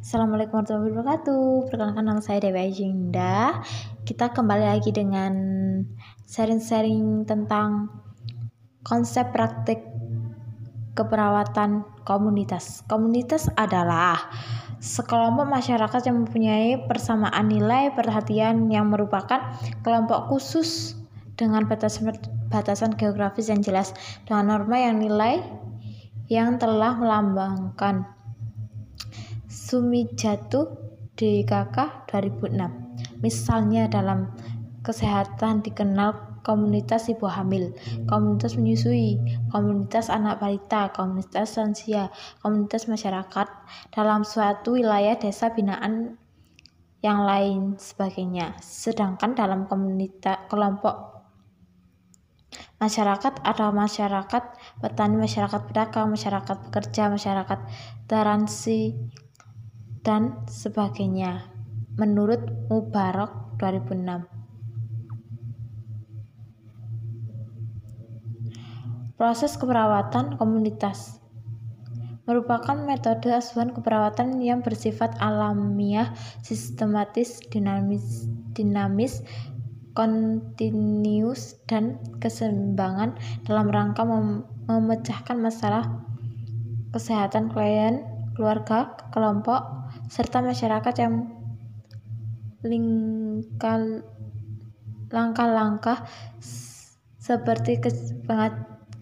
Assalamualaikum warahmatullahi wabarakatuh. Perkenalkan nama saya Dewi Ajinda. Kita kembali lagi dengan sharing-sharing tentang konsep praktik keperawatan komunitas. Komunitas adalah sekelompok masyarakat yang mempunyai persamaan nilai perhatian yang merupakan kelompok khusus dengan batasan batasan geografis yang jelas dengan norma yang nilai yang telah melambangkan Sumijatu DKK 2006. Misalnya dalam kesehatan dikenal komunitas ibu hamil, komunitas menyusui, komunitas anak balita, komunitas lansia, komunitas masyarakat dalam suatu wilayah desa binaan yang lain sebagainya. Sedangkan dalam komunitas kelompok masyarakat ada masyarakat petani, masyarakat pedagang, masyarakat pekerja, masyarakat taransi, dan sebagainya menurut Mubarak 2006. Proses keperawatan komunitas merupakan metode asuhan keperawatan yang bersifat alamiah, sistematis, dinamis, dinamis, kontinius, dan keseimbangan dalam rangka mem memecahkan masalah kesehatan klien, keluarga, kelompok, serta masyarakat yang langkah-langkah seperti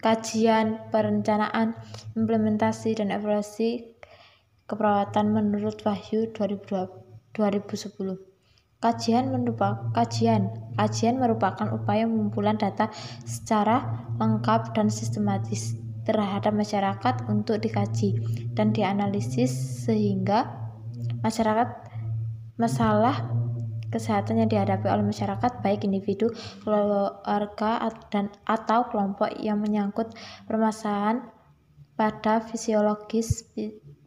kajian, perencanaan, implementasi, dan evaluasi keperawatan menurut Wahyu 2010. Kajian merupakan kajian. Kajian merupakan upaya pengumpulan data secara lengkap dan sistematis terhadap masyarakat untuk dikaji dan dianalisis sehingga masyarakat masalah kesehatan yang dihadapi oleh masyarakat baik individu, keluarga dan atau kelompok yang menyangkut permasalahan pada fisiologis,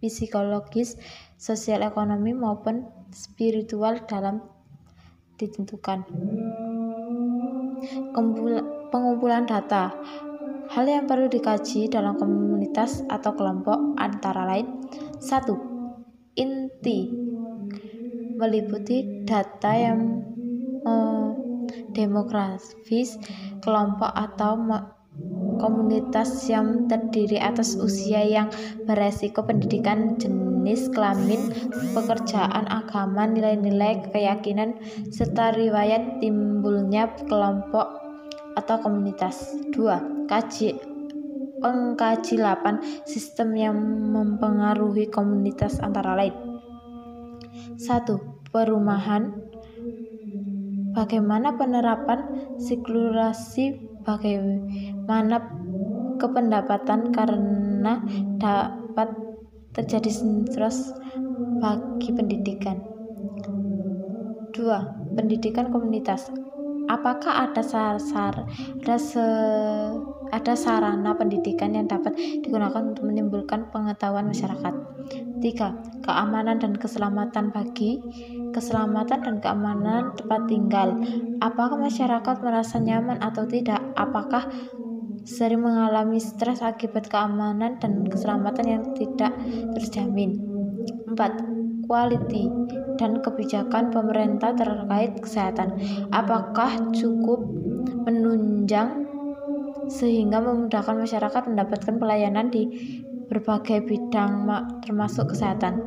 psikologis, sosial ekonomi maupun spiritual dalam ditentukan. Pengumpulan data Hal yang perlu dikaji dalam komunitas atau kelompok antara lain satu inti meliputi data yang eh, demografis kelompok atau komunitas yang terdiri atas usia yang beresiko pendidikan jenis kelamin pekerjaan agama nilai-nilai keyakinan serta riwayat timbulnya kelompok atau komunitas 2. Kaji pengkaji 8 sistem yang mempengaruhi komunitas antara lain. 1. Perumahan Bagaimana penerapan sirkulasi bagaimana kependapatan karena dapat terjadi stres bagi pendidikan. 2. Pendidikan komunitas apakah ada sar, ada se, ada sarana pendidikan yang dapat digunakan untuk menimbulkan pengetahuan masyarakat. 3. Keamanan dan keselamatan bagi keselamatan dan keamanan tempat tinggal. Apakah masyarakat merasa nyaman atau tidak? Apakah sering mengalami stres akibat keamanan dan keselamatan yang tidak terjamin? 4 quality dan kebijakan pemerintah terkait kesehatan. Apakah cukup menunjang sehingga memudahkan masyarakat mendapatkan pelayanan di berbagai bidang termasuk kesehatan.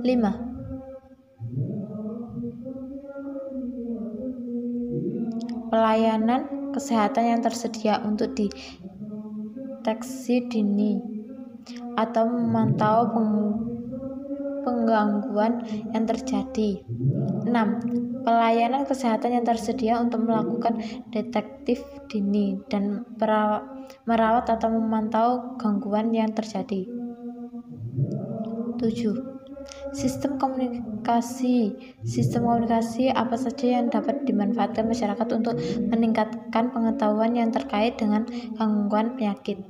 5. Pelayanan kesehatan yang tersedia untuk deteksi dini atau memantau penggangguan yang terjadi. 6. Pelayanan kesehatan yang tersedia untuk melakukan detektif dini dan merawat atau memantau gangguan yang terjadi. 7. Sistem komunikasi. Sistem komunikasi apa saja yang dapat dimanfaatkan masyarakat untuk meningkatkan pengetahuan yang terkait dengan gangguan penyakit.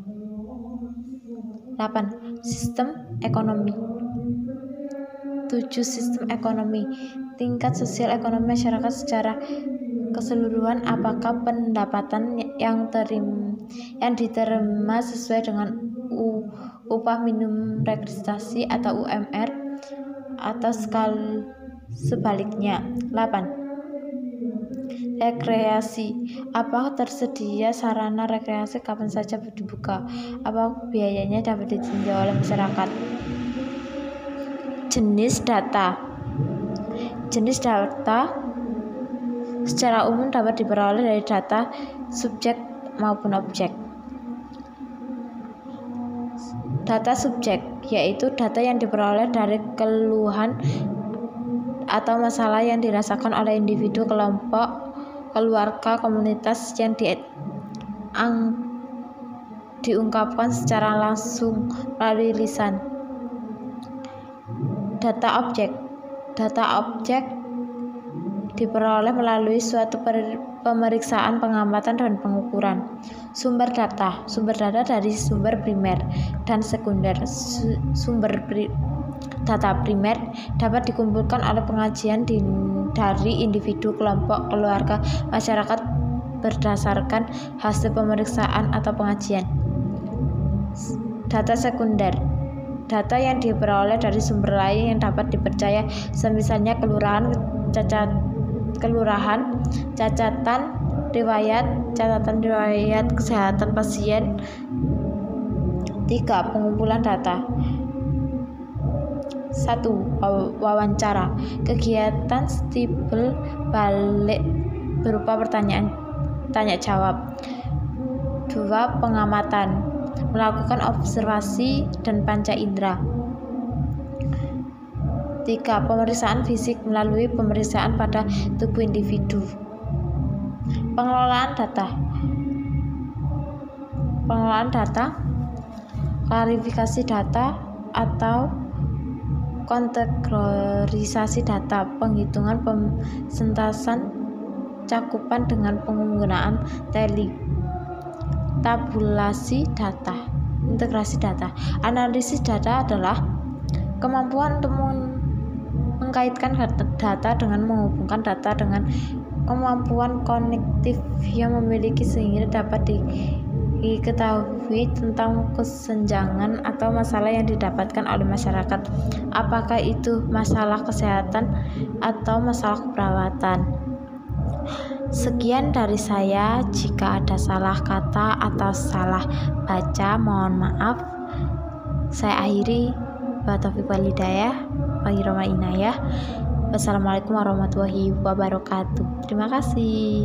8. Sistem ekonomi. 7. Sistem ekonomi tingkat sosial ekonomi masyarakat secara keseluruhan apakah pendapatan yang terim yang diterima sesuai dengan upah minimum registrasi atau UMR atau sekal sebaliknya. 8. Rekreasi. Apakah tersedia sarana rekreasi kapan saja dibuka? Apakah biayanya dapat ditinjau oleh masyarakat? Jenis data. Jenis data secara umum dapat diperoleh dari data subjek maupun objek. Data subjek yaitu data yang diperoleh dari keluhan atau masalah yang dirasakan oleh individu, kelompok, keluarga, komunitas yang di, diungkapkan secara langsung melalui lisan. Data objek. Data objek diperoleh melalui suatu pemeriksaan, pengamatan, dan pengukuran. Sumber data, sumber data dari sumber primer dan sekunder. Sumber pri, data primer dapat dikumpulkan oleh pengajian di, dari individu, kelompok, keluarga, masyarakat berdasarkan hasil pemeriksaan atau pengajian. Data sekunder data yang diperoleh dari sumber lain yang dapat dipercaya, semisalnya kelurahan, cacat kelurahan, cacatan riwayat, catatan riwayat kesehatan pasien. 3. Pengumpulan data. 1. Wawancara. Kegiatan stipel balik berupa pertanyaan tanya jawab. 2. Pengamatan. Melakukan observasi dan panca indera. 3. Pemeriksaan fisik melalui pemeriksaan pada tubuh individu. Pengelolaan data. Pengelolaan data, klarifikasi data atau kontegorisasi data, penghitungan persentasan cakupan dengan penggunaan teli, tabulasi data, integrasi data. Analisis data adalah kemampuan untuk mengkaitkan data dengan menghubungkan data dengan kemampuan kognitif yang memiliki sehingga dapat diketahui tentang kesenjangan atau masalah yang didapatkan oleh masyarakat, apakah itu masalah kesehatan atau masalah keperawatan. Sekian dari saya. Jika ada salah kata atau salah baca, mohon maaf. Saya akhiri. Wa taufiq walhidayah. Roma Inayah. Wassalamualaikum warahmatullahi wabarakatuh. Terima kasih.